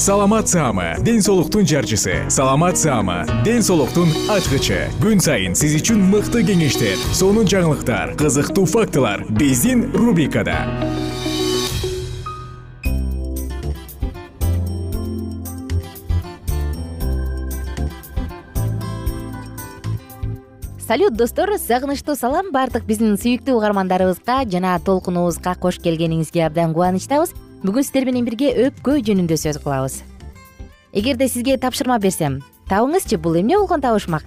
саламат саама ден соолуктун жарчысы. Саламат саама ден соолуктун ачкычы. Күн сайын сиз үчүн мыкты кеңештер сонун жаңылыктар кызыктуу фактылар биздин рубрикада. Салют достор сагынычтуу салам. Баардык биздин сүйүктүү угармандарыбызга жана толкунубузга кош келгениңизге абдан кубанычтабыз бүгүн сиздер менен бирге өпкө жөнүндө сөз кылабыз. Эгерде сизге тапшырма берсем табыңызчы бул эмне болгон табышмак?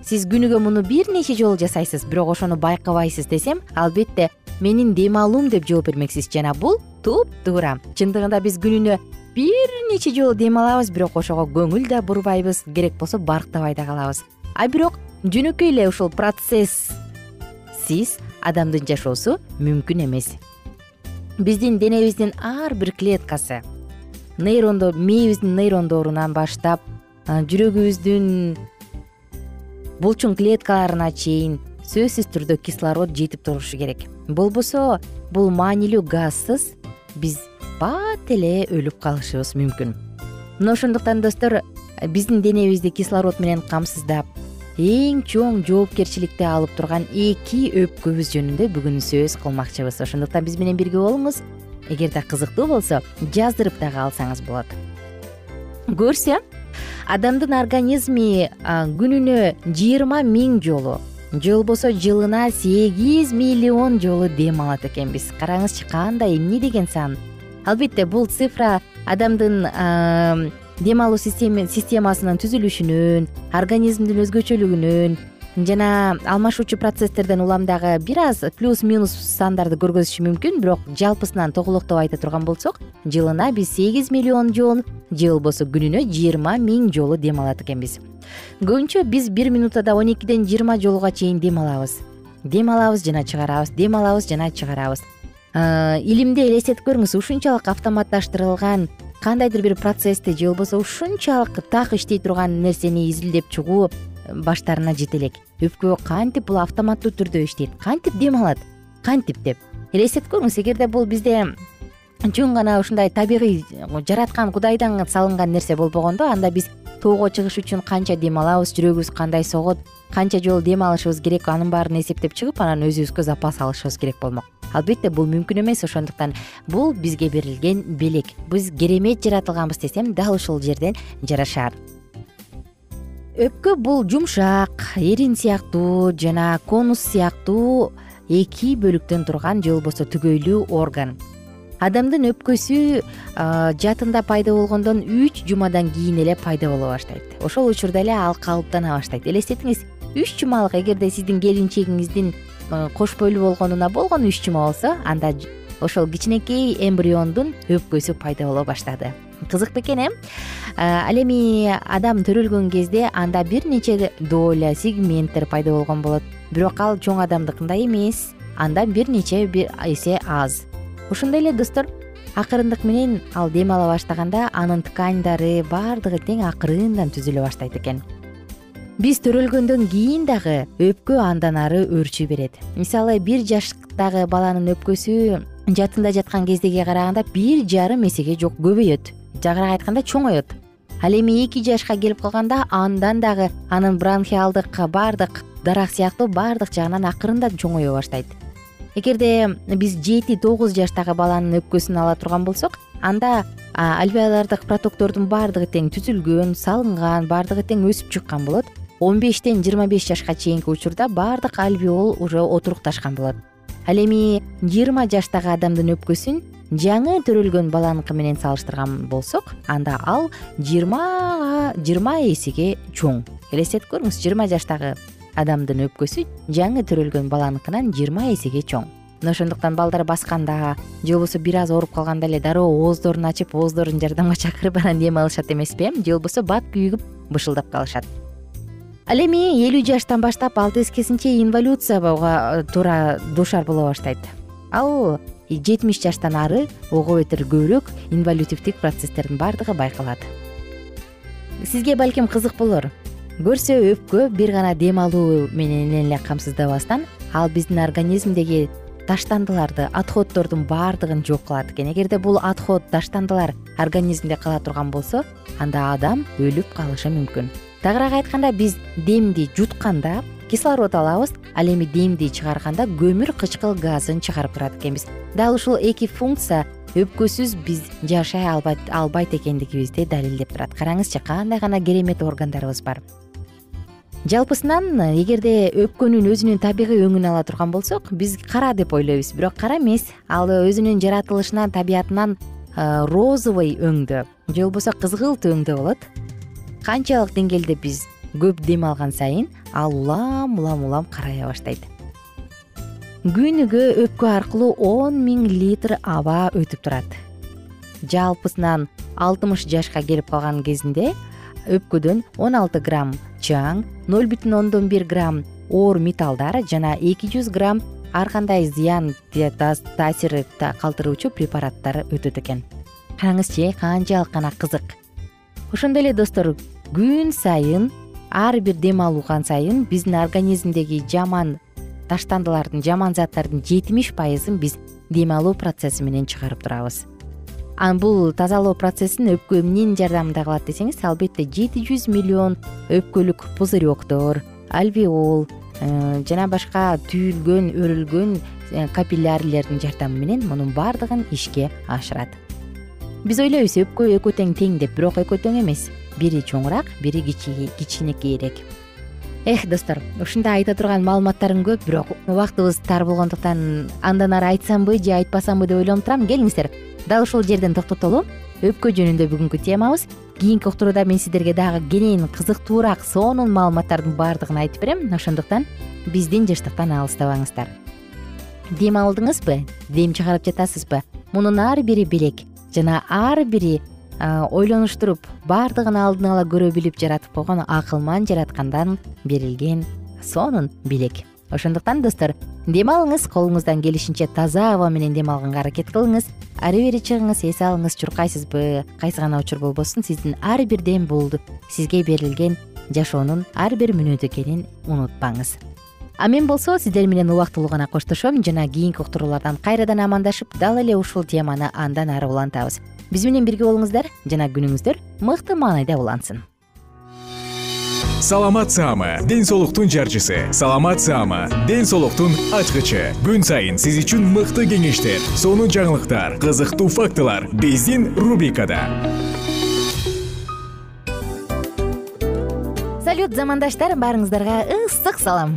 Сиз күнүгө муну бир нече жолу жасайсыз бирок ошону байкабайсыз десем албетте менин дем алуум деп жооп бермексиз. Жана бул туптуура чындыгында биз күнүнө бир нече жолу дем алабыз бирок ошого көңүл да бурбайбыз керек болсо барктабай да калабыз. А бирок жөнөкөй эле ушул процессиз адамдын жашоосу мүмкүн эмес биздин денебиздин ар бир клеткасы нейрондор мээбиздин нейрондорунан баштап жүрөгүбүздүн булчуң клеткаларына чейин сөзсүз түрдө кислород жетип турушу керек. Болбосо бул маанилүү газсыз биз бат эле өлүп калышыбыз мүмкүн. Мына ошондуктан достор биздин денебизди кислород менен камсыздап эң чоң жоопкерчиликти алып турган эки өпкөбүз жөнүндө бүгүн сөз кылмакчыбыз. Ошондуктан биз менен бирге болуңуз. Эгерде кызыктуу болсо жаздырып дагы алсаңыз болот. Көрсө адамдын организми күнүнө жыйырма миң жолу же болбосо жылына сегиз миллион жолу дем алат экенбиз. Караңызчы кандай эмне деген сан? Албетте бул цифра адамдын дем алуу системасынын түзүлүшүнөн организмдин өзгөчөлүгүнөн жана алмашуучу процесстерден улам дагы бир аз плюс минус сандарды көргөзүшү мүмкүн. Бирок жалпысынан тоголоктоп айта турган болсок жылына биз сегиз миллион жолу же болбосо күнүнө жыйырма миң жолу дем алат экенбиз. Көбүнчө биз бир минутада он экиден жыйырма жолуга чейин дем алабыз дем алабыз жана чыгарабыз дем алабыз жана чыгарабыз. Илимди элестетип көрүңүз ушунчалык автоматташтырылган кандайдыр бир процессти же болбосо ушунчалык так иштей турган нерсени изилдеп чыгуу баштарына жете элек өпкө кантип бул автоматтуу түрдө иштейт? Кантип дем алат кантип деп. Элестетип көрүңүз эгерде бул бизде чын гана ушундай табигый жараткан кудайдан салынган нерсе болбогондо анда биз тоого чыгыш үчүн канча дем алабыз жүрөгүбүз кандай согот канча жолу дем алышыбыз керек анын баарын эсептеп чыгып анан өзүбүзгө запас алышыбыз керек болмок. Албетте бул мүмкүн эмес ошондуктан бул бизге берилген белек. Биз керемет жаратылганбыз десем дал ушул жерден жарашар. Өпкө бул жумшак эрин сыяктуу жана конус сыяктуу эки бөлүктөн турган же болбосо түгөйлүү орган. Адамдын өпкөсү жатында пайда болгондон үч жумадан кийин эле пайда боло баштайт. Ошол учурда эле ал калыптана баштайт. Элестетиңиз үч жумалык эгерде сиздин келинчегиңиздин кош бойлуу болгонуна болгону үч жума болсо анда ошол кичинекей эмбриондун өпкөсү пайда боло баштады. Кызык бекен э? Ал эми адам төрөлгөн кезде анда бир нече доля сегменттер пайда болгон болот. Бирок ал чоң адамдыкындай эмес андан бир нече бир эсе аз. Ошондой эле достор акырындык менен ал дем ала баштаганда анын тканьдары баардыгы тең акырындан түзүлө баштайт экен биз төрөлгөндөн кийин дагы өпкө андан ары өөрчүй берет. Мисалы бир жаштагы баланын өпкөсү жатында жаткан кездегиге караганда бир жарым эсеге жок көбөйөт. Жагыраак айтканда чоңоет. Ал эми эки жашка келип калганда андан дагы анын бронхиалдык баардык дарак сыяктуу баардык жагынан акырындан чоңое баштайт. Эгерде биз жети тогуз жаштагы баланын өпкөсүн ала турган болсок анда альвеолардык протоктордун баардыгы тең түзүлгөн салынган баардыгы тең өсүп чыккан болот он бештен жыйырма беш жашка чейинки учурда баардык альвеол уже отурукташкан болот. Ал эми жыйырма жаштагы адамдын өпкөсүн жаңы төрөлгөн баланыкы менен салыштырган болсок анда ал жыйырмага жыйырма эсеге чоң. Элестетип көрүңүз жыйырма жаштагы адамдын өпкөсү жаңы төрөлгөн баланыкынан жыйырма эсеге чоң. Мына ошондуктан балдар басканда же болбосо бир аз ооруп калганда эле дароо ооздорун ачып ооздорун жардамга чакырып анан дем алышат эмеспи э? Же болбосо бат күйүгүп бышылдап калышат ал эми элүү жаштан баштап алты эскесинче инволюцияга туура дуушар боло баштайт. Ал жетимиш жаштан ары ого бетер көбүрөөк инволютивдик процесстердин баардыгы байкалат. Сизге балким кызык болор. Көрсө өпкө бир гана дем алуу менен эле камсыздабастан ал биздин организмдеги таштандыларды отходдордун баардыгын жок кылат экен. Эгерде бул отход таштандылар организмде кала турган болсо анда адам өлүп калышы мүмкүн тагыраак айтканда биз демди жутканда кислород алабыз ал эми демди чыгарганда көмүр кычкыл газын чыгарып турат экенбиз. Дал ушул эки функция өпкөсүз биз жашай албайт экендигибизди далилдеп турат. Караңызчы кандай гана керемет органдарыбыз бар. Жалпысынан эгерде өпкөнүн өзүнүн табигый өңүн ала турган болсок биз кара деп ойлойбуз. Бирок кара эмес. Ал өзүнүн жаратылышынан табиятынан розовый өңдө же болбосо кызгылт өңдө болот канчалык деңгээлде биз көп дем алган сайын ал улам улам улам карая баштайт. Күнүгө өпкө аркылуу он миң литр аба өтүп турат. Жалпысынан алтымыш жашка келип калган кезинде өпкөдөн он алты грамм чаң ноль бүтүн ондон бир грамм оор металлдар жана эки жүз грамм ар кандай зыян таасир калтыруучу препараттар өтөт экен. Караңызчы канчалык гана кызык ошондой эле достор күн сайын ар бир дем алган сайын биздин организмдеги жаман таштандылардын жаман заттардын жетимиш пайызын биз дем алуу процесси менен чыгарып турабыз. Бул тазалоо процессин өпкө эмненин жардамында кылат десеңиз албетте жети жүз миллион өпкөлүк пузыректор альвеол э, жана башка түйүлгөн өрүлгөн э, капиллярлердин жардамы менен мунун баардыгын ишке ашырат биз ойлойбуз өпкө экөө тең тең деп бирок экөө тең эмес. Бири чоңураак бири кичинекейирээк эх достор ушундай айта турган маалыматтарым көп бирок убактыбыз тар болгондуктан андан ары айтсамбы же айтпасамбы деп ойлонуп турам келиңиздер. Дал ушул жерден токтотолу. Өпкө жөнүндө бүгүнкү темабыз. Кийинки уктурууда мен сиздерге дагы кенен кызыктуураак сонун маалыматтардын баардыгын айтып берем. Ошондуктан биздин жыштыктан алыстабаңыздар дем алдыңызбы? Дем чыгарып жатасызбы? Мунун ар бири белек жана ар бири ойлонуштуруп баардыгын алдын ала көрө билип жаратып койгон акылман жараткандан берилген сонун белек ошондуктан достор дем алыңыз колуңуздан келишинче таза аба менен дем алганга аракет кылыңыз. Ары бери чыгыңыз эс алыңыз чуркайсызбы кайсы гана учур болбосун сиздин ар бир дем бул сизге берилген жашоонун ар бир мүнөтү экенин унутпаңыз а мен болсо сиздер менен убактылуу гана коштошом жана кийинки уктуруулардан кайрадан амандашып дал эле ушул теманы андан ары улантабыз. Биз менен бирге болуңуздар жана күнүңүздөр мыкты маанайда улансын. Саламат саама ден соолуктун жарчысы. Саламат саама ден соолуктун ачкычы. Күн сайын сиз үчүн мыкты кеңештер сонун жаңылыктар кызыктуу фактылар биздин рубрикада. Салют замандаштар баарыңыздарга ысык салам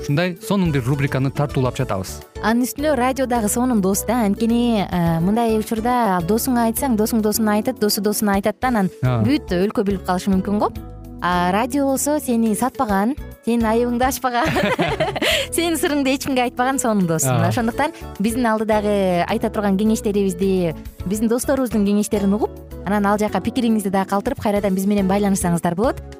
ушундай сонун бир рубриканы тартуулап жатабыз. Анын үстүнө радио дагы сонун дос да анткени э, мындай учурда досуңа айтсаң досуң досуна айтат досу досуна айтат да анан бүт өлкө билип калышы мүмкүн го. А радио болсо сени сатпаган сенин айыбыңды ачпаган сенин сырыңды эч кимге айтпаган сонун дос. Мына ошондуктан биздин алдыдагы айта турган кеңештерибизди биздин досторубуздун кеңештерин угуп анан ал жака пикириңизди дагы калтырып кайрадан биз менен байланышсаңыздар болот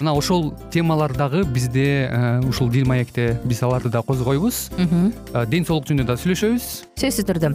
мына ошол темалар дагы бизде ушул дил маекте биз аларды да козгойбуз. Ден соолук жөнүндө да сүйлөшөбүз. Сөзсүз түрдө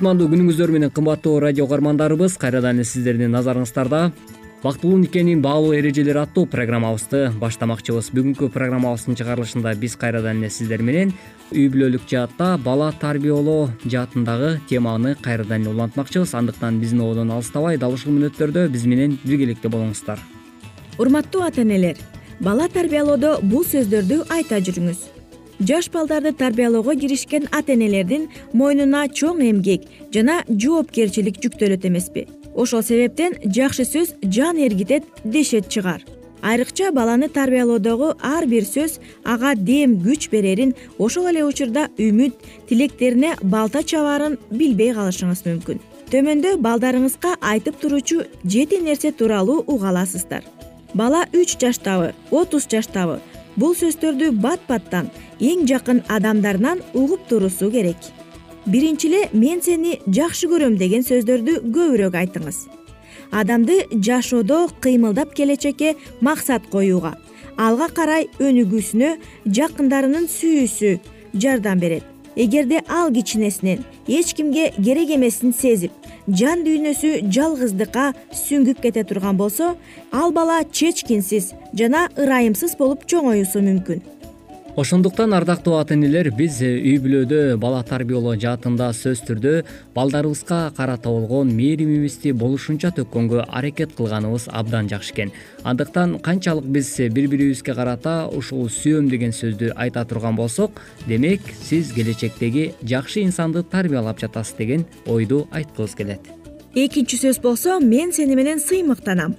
кутмандуу күнүңүздөр менен кымбаттуу радио угармандарыбыз кайрадан эле сиздердин назарыңыздарда. Бактылуу никенин баалуу эрежелери аттуу программабызды баштамакчыбыз. Бүгүнкү программабыздын чыгарылышында биз кайрадан эле сиздер менен үй бүлөлүк жаатта бала тарбиялоо жаатындагы теманы кайрадан эле улантмакчыбыз. Андыктан биздин ободон алыстабай дал ушул мүнөттөрдө биз менен биргеликте болуңуздар. Урматтуу ата энелер бала тарбиялоодо бул сөздөрдү айта жүрүңүз жаш балдарды тарбиялоого киришкен ата энелердин мойнуна чоң эмгек жана жоопкерчилик жүктөлөт эмеспи. Ошол себептен жакшы сөз жан эргитет дешет чыгар. Айрыкча баланы тарбиялоодогу ар бир сөз ага дем күч берерин ошол эле учурда үмүт тилектерине балта чабаарын билбей калышыңыз мүмкүн. Төмөндө балдарыңызга айтып туруучу жети нерсе тууралуу уга аласыздар. Бала үч жаштабы отуз жаштабы. Бул сөздөрдү бат баттан эң жакын адамдарынан угуп турусу керек. Биринчи эле мен сени жакшы көрөм деген сөздөрдү көбүрөөк айтыңыз. Адамды жашоодо кыймылдап келечекке максат коюуга алга карай өнүгүүсүнө жакындарынын сүйүүсү жардам берет. Эгерде ал кичинесинен эч кимге керек эмесин сезип жан дүйнөсү жалгыздыкка сүңгүп кете турган болсо ал бала чечкинсиз жана ырайымсыз болуп чоңоюусу мүмкүн ошондуктан ардактуу ата энелер биз э, үй бүлөдө бала тарбиялоо жаатында сөзсүз түрдө балдарыбызга карата болгон мээримибизди болушунча төккөнгө аракет кылганыбыз абдан жакшы экен. Андыктан канчалык биз э, бири бирибизге карата ушул сүйөм деген сөздү айта турган болсок демек сиз келечектеги жакшы инсанды тарбиялап жатасыз деген ойду айткыбыз келет. Экинчи сөз болсо мен сени менен сыймыктанам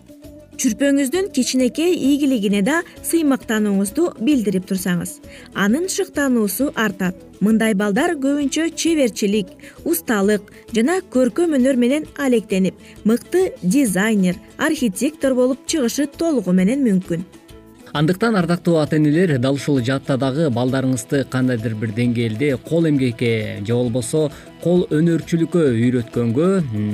чүрпөңүздүн кичинекей ийгилигине да сыймыктанууңузду билдирип турсаңыз. Анын шыктануусу артат. Мындай балдар көбүнчө чеберчилик усталык жана көркөм өнөр менен алектенип мыкты дизайнер архитектор болуп чыгышы толугу менен мүмкүн андыктан ардактуу ата энелер дал ушул жаатта дагы балдарыңызды кандайдыр бир деңгээлде кол эмгекке же болбосо кол өнөрчүлүккө үйрөткөнгө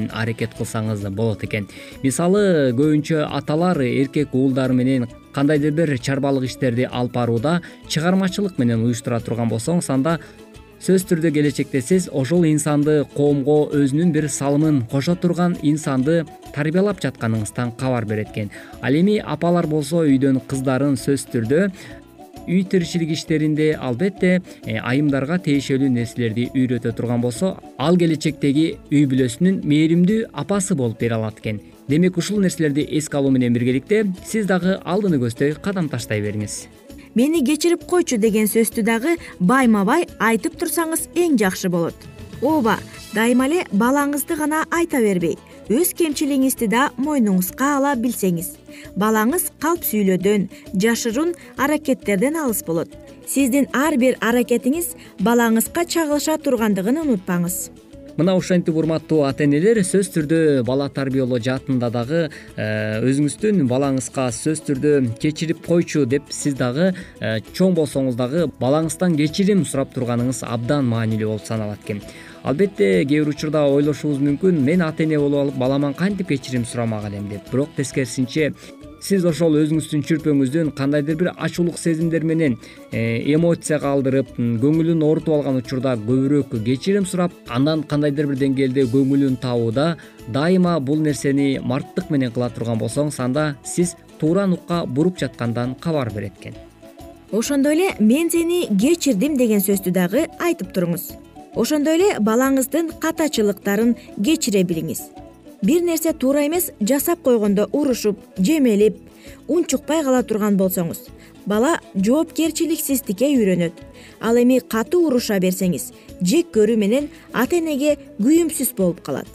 аракет кылсаңыз болот экен. Мисалы көбүнчө аталар эркек уулдары менен кандайдыр бир чарбалык иштерди алып барууда чыгармачылык менен уюштура турган болсоңуз анда сөзсүз түрдө келечекте сиз ошол инсанды коомго өзүнүн бир салымын кошо турган инсанды тарбиялап жатканыңыздан кабар берет экен ал эми апалар болсо үйдөн кыздарын сөзсүз түрдө үй тиричилик иштеринде албетте э, айымдарга тиешелүү нерселерди үйрөтө турган болсо ал келечектеги үй бүлөсүнүн мээримдүү апасы болуп бере алат экен. Демек ушул нерселерди эске алуу менен биргеликте сиз дагы алдыны көздөй кадам таштай бериңиз мени кечирип койчу деген сөздү дагы байма бай айтып турсаңыз эң жакшы болот. Ооба дайыма эле балаңызды гана айта бербей өз кемчилигиңизди да мойнуңузга ала билсеңиз. Балаңыз калп сүйлөөдөн жашыруун аракеттерден алыс болот. Сиздин ар бир аракетиңиз балаңызга чагылыша тургандыгын унутпаңыз мына ошентип урматтуу ата энелер сөзсүз түрдө бала тарбиялоо жаатында дагы э, өзүңүздүн балаңызга сөзсүз түрдө кечирип койчу деп сиз дагы э, чоң болсоңуз дагы балаңыздан кечирим сурап турганыңыз абдан маанилүү болуп саналат экен албетте кээ бир учурда ойлошубуз мүмкүн мен ата эне болуп алып баламан кантип кечирим сурамак элем деп. Бирок тескерисинче сиз ошол өзүңүздүн чүрпөңүздүн кандайдыр бир ачуулук сезимдер менен э, эмоция калтырып көңүлүн оорутуп алган учурда көбүрөөк кечирим сурап андан кандайдыр бир деңгээлде көңүлүн табууда дайыма бул нерсени марттык менен кыла турган болсоңуз анда сиз туура нукка буруп жаткандан кабар берет экен. Ошондой эле мен сени кечирдим деген сөздү дагы айтып туруңуз ошондой эле балаңыздын катачылыктарын кечире билиңиз. Бир нерсе туура эмес жасап койгондо урушуп жемелип унчукпай кала турган болсоңуз. Бала жоопкерчиликсиздикке үйрөнөт. Ал эми катуу уруша берсеңиз жек көрүү менен ата энеге күйүмсүз болуп калат.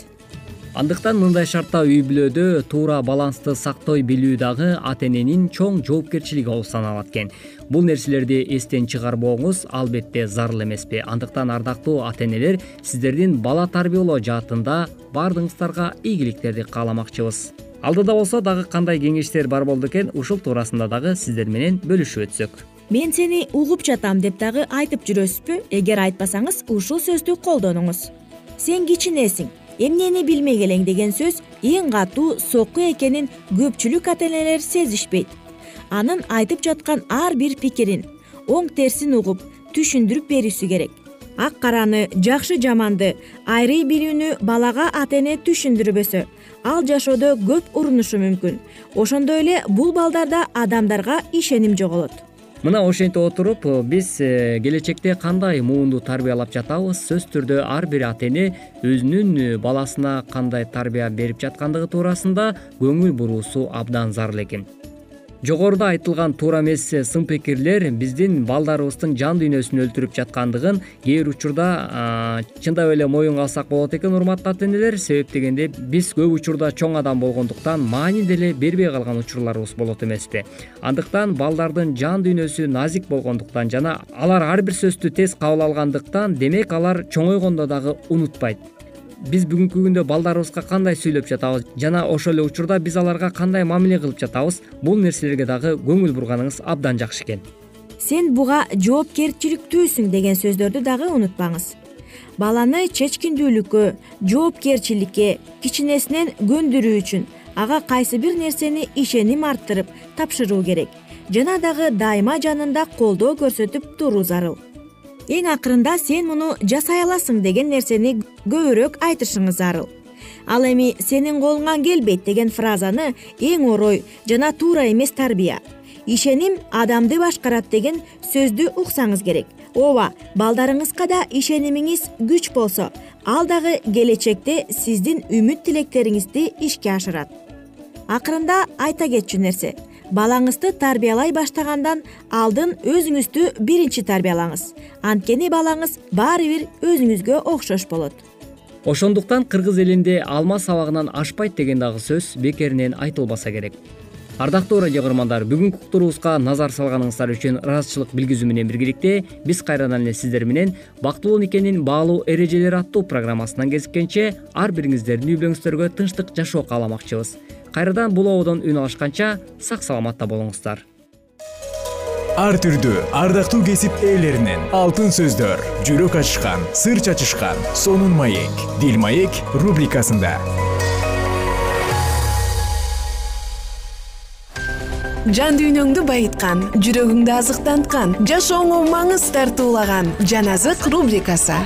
Андыктан мындай шартта үй бүлөдө туура балансты сактой билүү дагы ата эненин чоң жоопкерчилиги болуп саналат экен бул нерселерди эстен чыгарбооңуз албетте зарыл эмеспи. Андыктан ардактуу ата энелер сиздердин бала тарбиялоо жаатында баардыгыңыздарга ийгиликтерди кааламакчыбыз. Алдыда болсо дагы кандай кеңештер бар болду экен ушул туурасында дагы сиздер менен бөлүшүп өтсөк. Мен сени угуп жатам деп дагы айтып жүрөсүзбү? Эгер айтпасаңыз ушул сөздү колдонуңуз. Сен кичинесиң? Эмнени билмек элең деген сөз эң катуу сокку экенин көпчүлүк ата энелер сезишпейт анын айтып жаткан ар бир пикирин оң терсин угуп түшүндүрүп берүүсү керек. Ак караны жакшы жаманды айрый билүүнү балага ата эне түшүндүрбөсө ал жашоодо көп урунушу мүмкүн. Ошондой эле бул балдарда адамдарга ишеним жоголот. Мына ошентип отуруп биз э, келечекте кандай муунду тарбиялап жатабыз? Сөзсүз түрдө ар бир ата эне өзүнүн э, баласына кандай тарбия берип жаткандыгы туурасында көңүл буруусу абдан зарыл экен жогоруда айтылган туура эмес сын пикирлер биздин балдарыбыздын жан дүйнөсүн өлтүрүп жаткандыгын кээ бир учурда чындап эле моюнга алсак болот экен урматтуу ата энелер себеп дегенде биз көп учурда чоң адам болгондуктан маани деле бербей калган учурларыбыз болот эмеспи. Андыктан балдардын жан дүйнөсү назик болгондуктан жана алар ар бир сөздү тез кабыл алгандыктан демек алар чоңойгондо дагы унутпайт биз бүгүнкү күндө балдарыбызга кандай сүйлөп жатабыз? Жана ошол эле учурда биз аларга кандай мамиле кылып жатабыз? Бул нерселерге дагы көңүл бурганыңыз абдан жакшы экен. Сен буга жоопкерчиликтүүсүң деген сөздөрдү дагы унутпаңыз. Баланы чечкиндүүлүккө жоопкерчиликке кичинесинен көндүрүү үчүн ага кайсы бир нерсени ишеним арттырып тапшыруу керек. Жана дагы дайыма жанында колдоо көрсөтүп туруу зарыл эң акырында сен муну жасай аласың деген нерсени көбүрөөк айтышыңыз зарыл ал эми сенин колуңан келбейт деген фразаны эң орой жана туура эмес тарбия. Ишеним адамды башкарат деген сөздү уксаңыз керек. Ооба балдарыңызга да ишенимиңиз күч болсо ал дагы келечекте сиздин үмүт тилектериңизди ишке ашырат. Акырында айта кетчү нерсе балаңызды тарбиялай баштагандан алдын өзүңүздү биринчи тарбиялаңыз. Анткени балаңыз баары бир өзүңүзгө окшош болот. Ошондуктан кыргыз элинде алма сабагынан ашпайт деген дагы сөз бекеринен айтылбаса керек. Ардактуу радио көрөрмандар бүгүнкү уктуруубузга назар салганыңыздар үчүн ыраазычылык билгизүү менен биргеликте биз кайрадан эле сиздер менен бактылуу никенин баалуу эрежелери аттуу программасынан кезиккенче ар бириңиздердин үй бүлөңүздөргө тынчтык жашоо кааламакчыбыз кайрадан бул ободон үн алышканча сак саламатта болуңуздар. Ар түрдүү ардактуу кесип ээлеринен алтын сөздөр жүрөк ачышкан сыр чачышкан сонун маек дил маек рубрикасында. Жан дүйнөңдү байыткан жүрөгүңдү азыктанткан жашооңо маңыз тартуулаган жан азык рубрикасы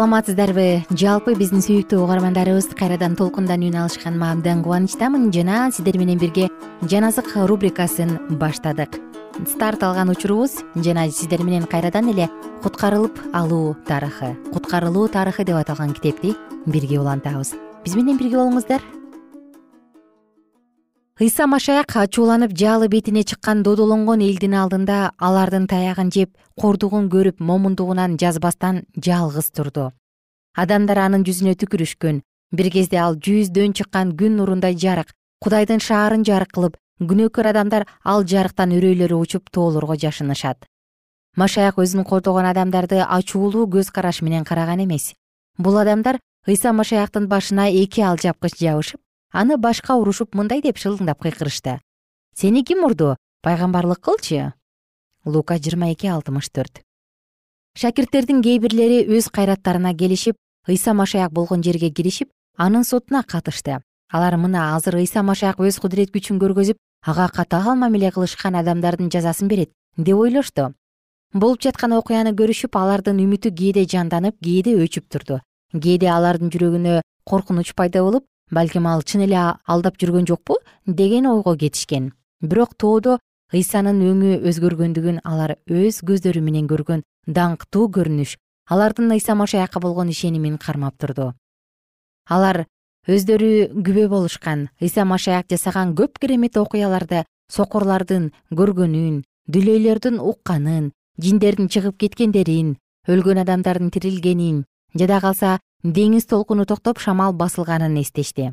саламатсыздарбы? Жалпы биздин сүйүктүү угармандарыбыз кайрадан толкундан үн алышканыма абдан кубанычтамын. Жана сиздер менен бирге жан азык рубрикасын баштадык. Старт алган учурубуз жана сиздер менен кайрадан эле куткарылып алуу тарыхы. Куткарылуу тарыхы деп аталган китепти бирге улантабыз. Биз менен бирге болуңуздар ыйса машаяк ачууланып жаалы бетине чыккан додолонгон элдин алдында алардын таягын жеп кордугун көрүп момундугунан жазбастан жалгыз турду. Адамдар анын жүзүнө түкүрүшкөн. Бир кезде ал жүздөн чыккан күн нурундай жарык кудайдын шаарын жарык кылып күнөөкөр адамдар ал жарыктан үрөйлөрү учуп тоолорго жашынышат. Машаяк өзүн кордогон адамдарды ачуулуу көз караш менен караган эмес. Бул адамдар ыйса машаяктын башына эки алжапкыч жабышып аны башка урушуп мындай деп шылыңдап кыйкырышты. Сени ким урду? Пайгамбарлык кылчы? Лука жыйырма эки алтымыш төрт шакирттердин кээ бирлери өз кайраттарына келишип ыйса машаяк болгон жерге киришип анын сотуна катышты. Алар мына азыр ыйса машаяк өз кудурет күчүн көргөзүп ага катаал мамиле кылышкан адамдардын жазасын берет деп ойлошту болуп жаткан окуяны көрүшүп алардын үмүтү кээде жанданып кээде өчүп турду. Кээде алардын жүрөгүнө коркунуч пайда болуп балким ал чын эле алдап жүргөн жокпу деген ойго кетишкен. Бирок тоодо ыйсанын өңү өзгөргөндүгүн алар өз көздөрү менен көргөн даңктуу көрүнүш алардын ыйса машаякка болгон ишенимин кармап турду. Алар өздөрү күбө болушкан ыйса машаяк жасаган көп керемет окуяларды сокурлардын көргөнүн дүлөйлөрдүн укканын жиндердин чыгып кеткендерин өлгөн адамдардын тирилгенин жада калса деңиз толкуну токтоп шамал басылганын эстешти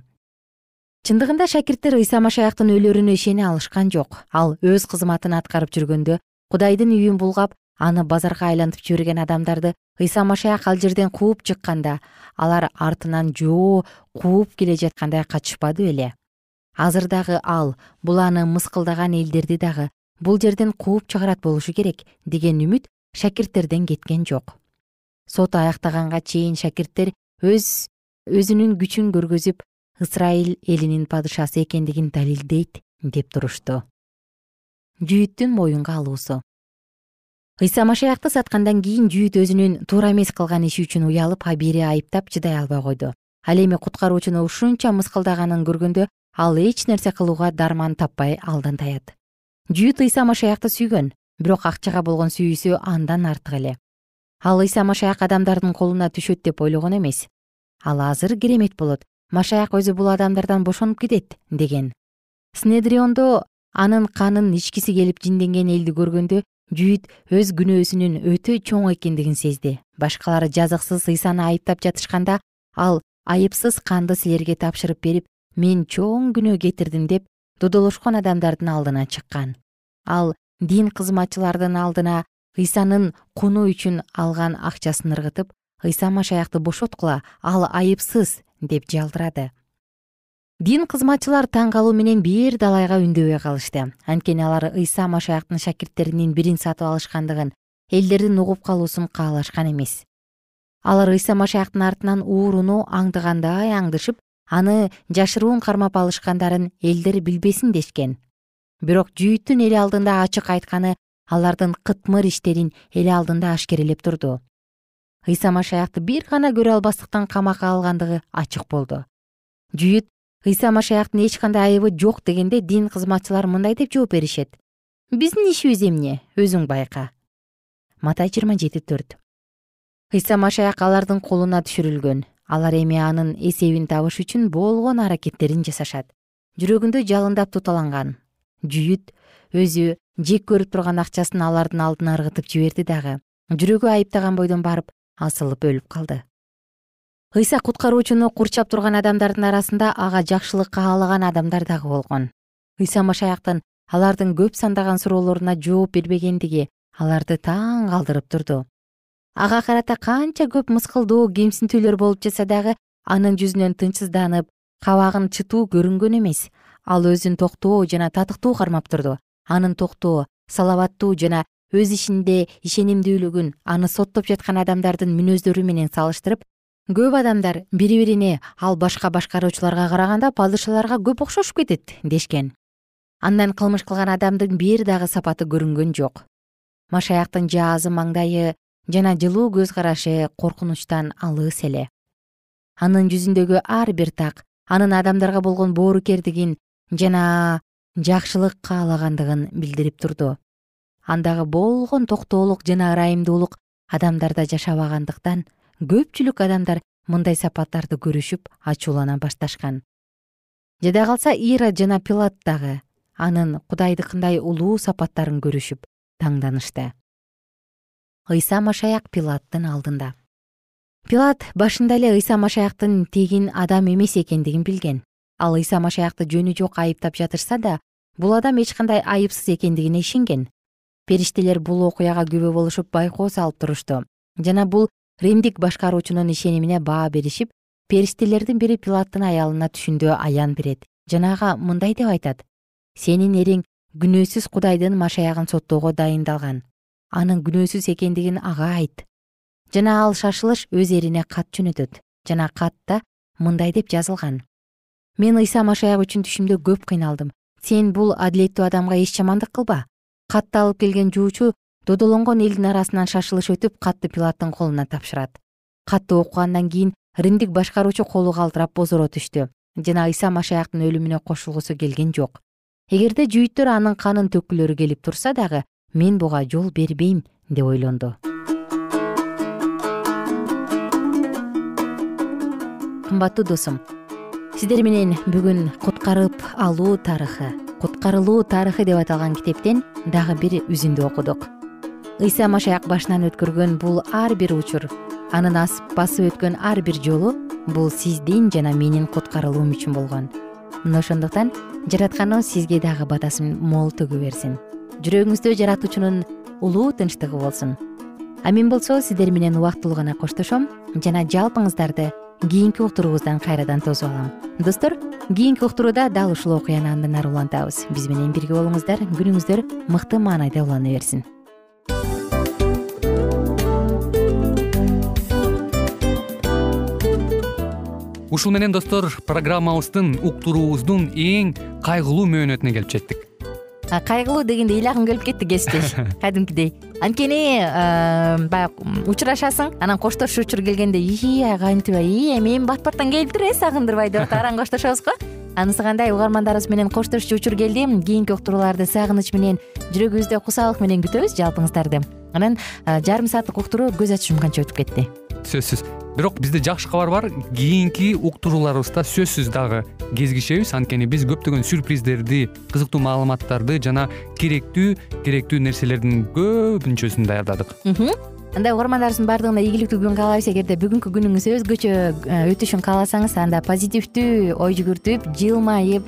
чындыгында шакирттер ыйса машаяктын өлөрүнө ишене алышкан жок. Ал өз кызматын аткарып жүргөндө кудайдын үйүн булгап аны базарга айлантып жиберген адамдарды ыйса машаяк ал жерден кууп чыкканда алар артынан жоо кууп келе жаткандай качышпады беле азыр дагы ал бул аны мыскылдаган элдерди дагы бул жерден кууп чыгарат болушу керек деген үмүт шакирттерден кеткен жок сот аяктаганга чейин шакирттер өз өзүнүн күчүн көргөзүп ысрайыл элинин падышасы экендигин далилдейт деп турушту. Жүйүттүн моюнга алуусу. Ыйса машаякты саткандан кийин жүйүт өзүнүн туура эмес кылган иши үчүн уялып абийири айыптап чыдай албай койду. Ал эми куткаруучуну ушунча мыскылдаганын көргөндө ал эч нерсе кылууга дарман таппай алдан таят жүйүт ыйса машаякты сүйгөн бирок акчага болгон сүйүүсү андан артык эле ал ыйса машаяк адамдардын колуна түшөт деп ойлогон эмес. Ал азыр керемет болот. Машаяк өзү бул адамдардан бошонуп кетет деген. Снедриондо анын канын ичкиси келип жинденген элди көргөндө жүйүт өз күнөөсүнүн өтө чоң экендигин сезди. Башкалар жазыксыз ыйсаны айыптап жатышканда ал айыпсыз канды силерге тапшырып берип мен чоң күнөө кетирдим деп додолошкон адамдардын алдына чыккан. Ал дин кызматчылардын алдына ыйсанын куну үчүн алган акчасын ыргытып ыйса машаякты бошоткула ал айыпсыз деп жалдырады. Дин кызматчылар таң калуу менен бир далайга үндөбөй калышты. Анткени алар ыйса машаяктын шакирттеринин бирин сатып алышкандыгын элдердин угуп калуусун каалашкан эмес. Алар ыйса машаяктын артынан ууруну аңдыгандай аңдышып аны жашыруун кармап алышкандарын элдер билбесин дешкен. Бирок жүйүттүн эл алдында ачык айтканы алардын кытмыр иштерин эл алдында ашкерелеп турду. Ыйса машаякты бир гана көрө албастыктан камакка алгандыгы ачык болду. Жүйүт ыйса машаяктын эч кандай айыбы жок дегенде дин кызматчылар мындай деп жооп беришет. Биздин ишибиз эмне? Өзүң байка матай жыйырма жети төрт. Ыйса машаяк алардын колуна түшүрүлгөн. Алар эми анын эсебин табыш үчүн болгон аракеттерин жасашат. Жүрөгүндө жалындап туталанган жүйүт өзү жек көрүп турган акчасын алардын алдына ыргытып жиберди дагы. Жүрөгү айыптаган бойдон барып асылып өлүп калды. Ыйса куткаруучуну курчап турган адамдардын арасында ага жакшылык каалаган адамдар дагы болгон. Ыйса машаяктын алардын көп сандаган суроолоруна жооп бербегендиги аларды таң калтырып турду. Ага карата канча көп мыскылдуу кемсинтүүлөр болуп жатса дагы анын жүзүнөн тынчсызданып кабагын чытуу көрүнгөн эмес. Ал өзүн токтоо жана татыктуу кармап турду анын токтоо салаваттуу жана өз ишинде ишенимдүүлүгүн аны соттоп жаткан адамдардын мүнөздөрү менен салыштырып көп адамдар бири бирине ал башка башкаруучуларга караганда падышаларга көп окшошуп кетет дешкен. Андан кылмыш кылган адамдын бир дагы сапаты көрүнгөн жок. Машаяктын жаазы маңдайы жана жылуу көз карашы коркунучтан алыс эле. Анын жүзүндөгү ар бир так анын адамдарга болгон боорукердигин жана жакшылык каалагандыгын билдирип турду. Андагы болгон токтоолук жана ырайымдуулук адамдарда жашабагандыктан көпчүлүк адамдар мындай сапаттарды көрүшүп ачуулана башташкан. Жада калса ира жана пилат дагы анын кудайдыкындай улуу сапаттарын көрүшүп таңданышты. Ыйса машаяк пилаттын алдында. Пилат башында эле ыйса машаяктын тегин адам эмес экендигин билген. Ал ыйса машаякты жөнү жок айыптап жатышса да бул адам эч кандай айыпсыз экендигине ишенген. Периштелер бул окуяга күбө болушуп байкоо салып турушту. Жана бул римдик башкаруучунун ишенимине баа беришип периштелердин бири пилаттын аялына түшүндө аян берет. Жана ага мындай деп айтат. Сенин эриң күнөөсүз кудайдын машаягын соттоого дайындалган. Анын күнөөсүз экендигин ага айт жана ал шашылыш өз эрине кат жөнөтөт. Жана катта мындай деп жазылган. Мен ыйса машаяк үчүн түшүмдө көп кыйналдым сен бул адилеттүү адамга эч жамандык кылба. Катты алып келген жуучу додолонгон элдин арасынан шашылыш өтүп катты пилаттын колуна тапшырат. Катты окугандан кийин римдик башкаруучу колу калтырап бозоро түштү. Жана ыйса машаяктын өлүмүнө кошулгусу келген жок. Эгерде жүйүттөр анын канын төккүлөрү келип турса дагы мен буга жол бербейм деп ойлонду. Кымбаттуу досум сиздер менен бүгүн куткарып алуу тарыхы. Куткарылуу тарыхы деп аталган китептен дагы бир үзүндү окудук. Ыйса машаяк башынан өткөргөн бул ар бир учур анын басып өткөн ар бир жолу бул сиздин жана менин куткарылуум үчүн болгон. Мына ошондуктан жаратканыбыз сизге дагы батасын мол төгө берсин. Жүрөгүңүздө жаратуучунун улуу тынчтыгы болсун. А мен болсо сиздер менен убактылуу гана коштошом жана жалпыңыздарды кийинки уктуруубуздан кайрадан тосуп алам. Достор кийинки уктурууда дал ушул окуяны андан ары улантабыз биз менен бирге болуңуздар. Күнүңүздөр мыкты маанайда улана берсин. Ушул менен достор программабыздын уктуруубуздун эң кайгылуу мөөнөтүнө келип жеттик. Кайгылуу дегенде ыйлагым келип кетти кесиптеш. Кадимкидей анткени баягы учурашасың анан коштошуу учур келгенде ии кантип ии эми бат баттан келиптир э сагындырбай деп атып араң коштошобуз го? Анысы кандай угармандарыбыз менен коштошчу учур келди. Кийинки уктурууларды сагыныч менен жүрөгүбүздө кусалык менен күтөбүз жалпыңыздарды анан жарым сааттык уктуруу көз ачып жумканча өтүп кетти. Сөзсүз. Бирок бизде жакшы кабар бар. Кийинки уктурууларыбызда сөзсүз дагы кезигишебиз. Анткени биз көптөгөн сюрприздерди кызыктуу маалыматтарды жана керектүү керектүү нерселердин көпүнчөсүн даярдадык. Андай угармандарыбыздын баардыгына ийгиликтүү күн каалайбыз эгерде бүгүнкү күнүңүз өзгөчө э, өтүшүн кааласаңыз анда позитивдүү ой жүгүртүп жылмайып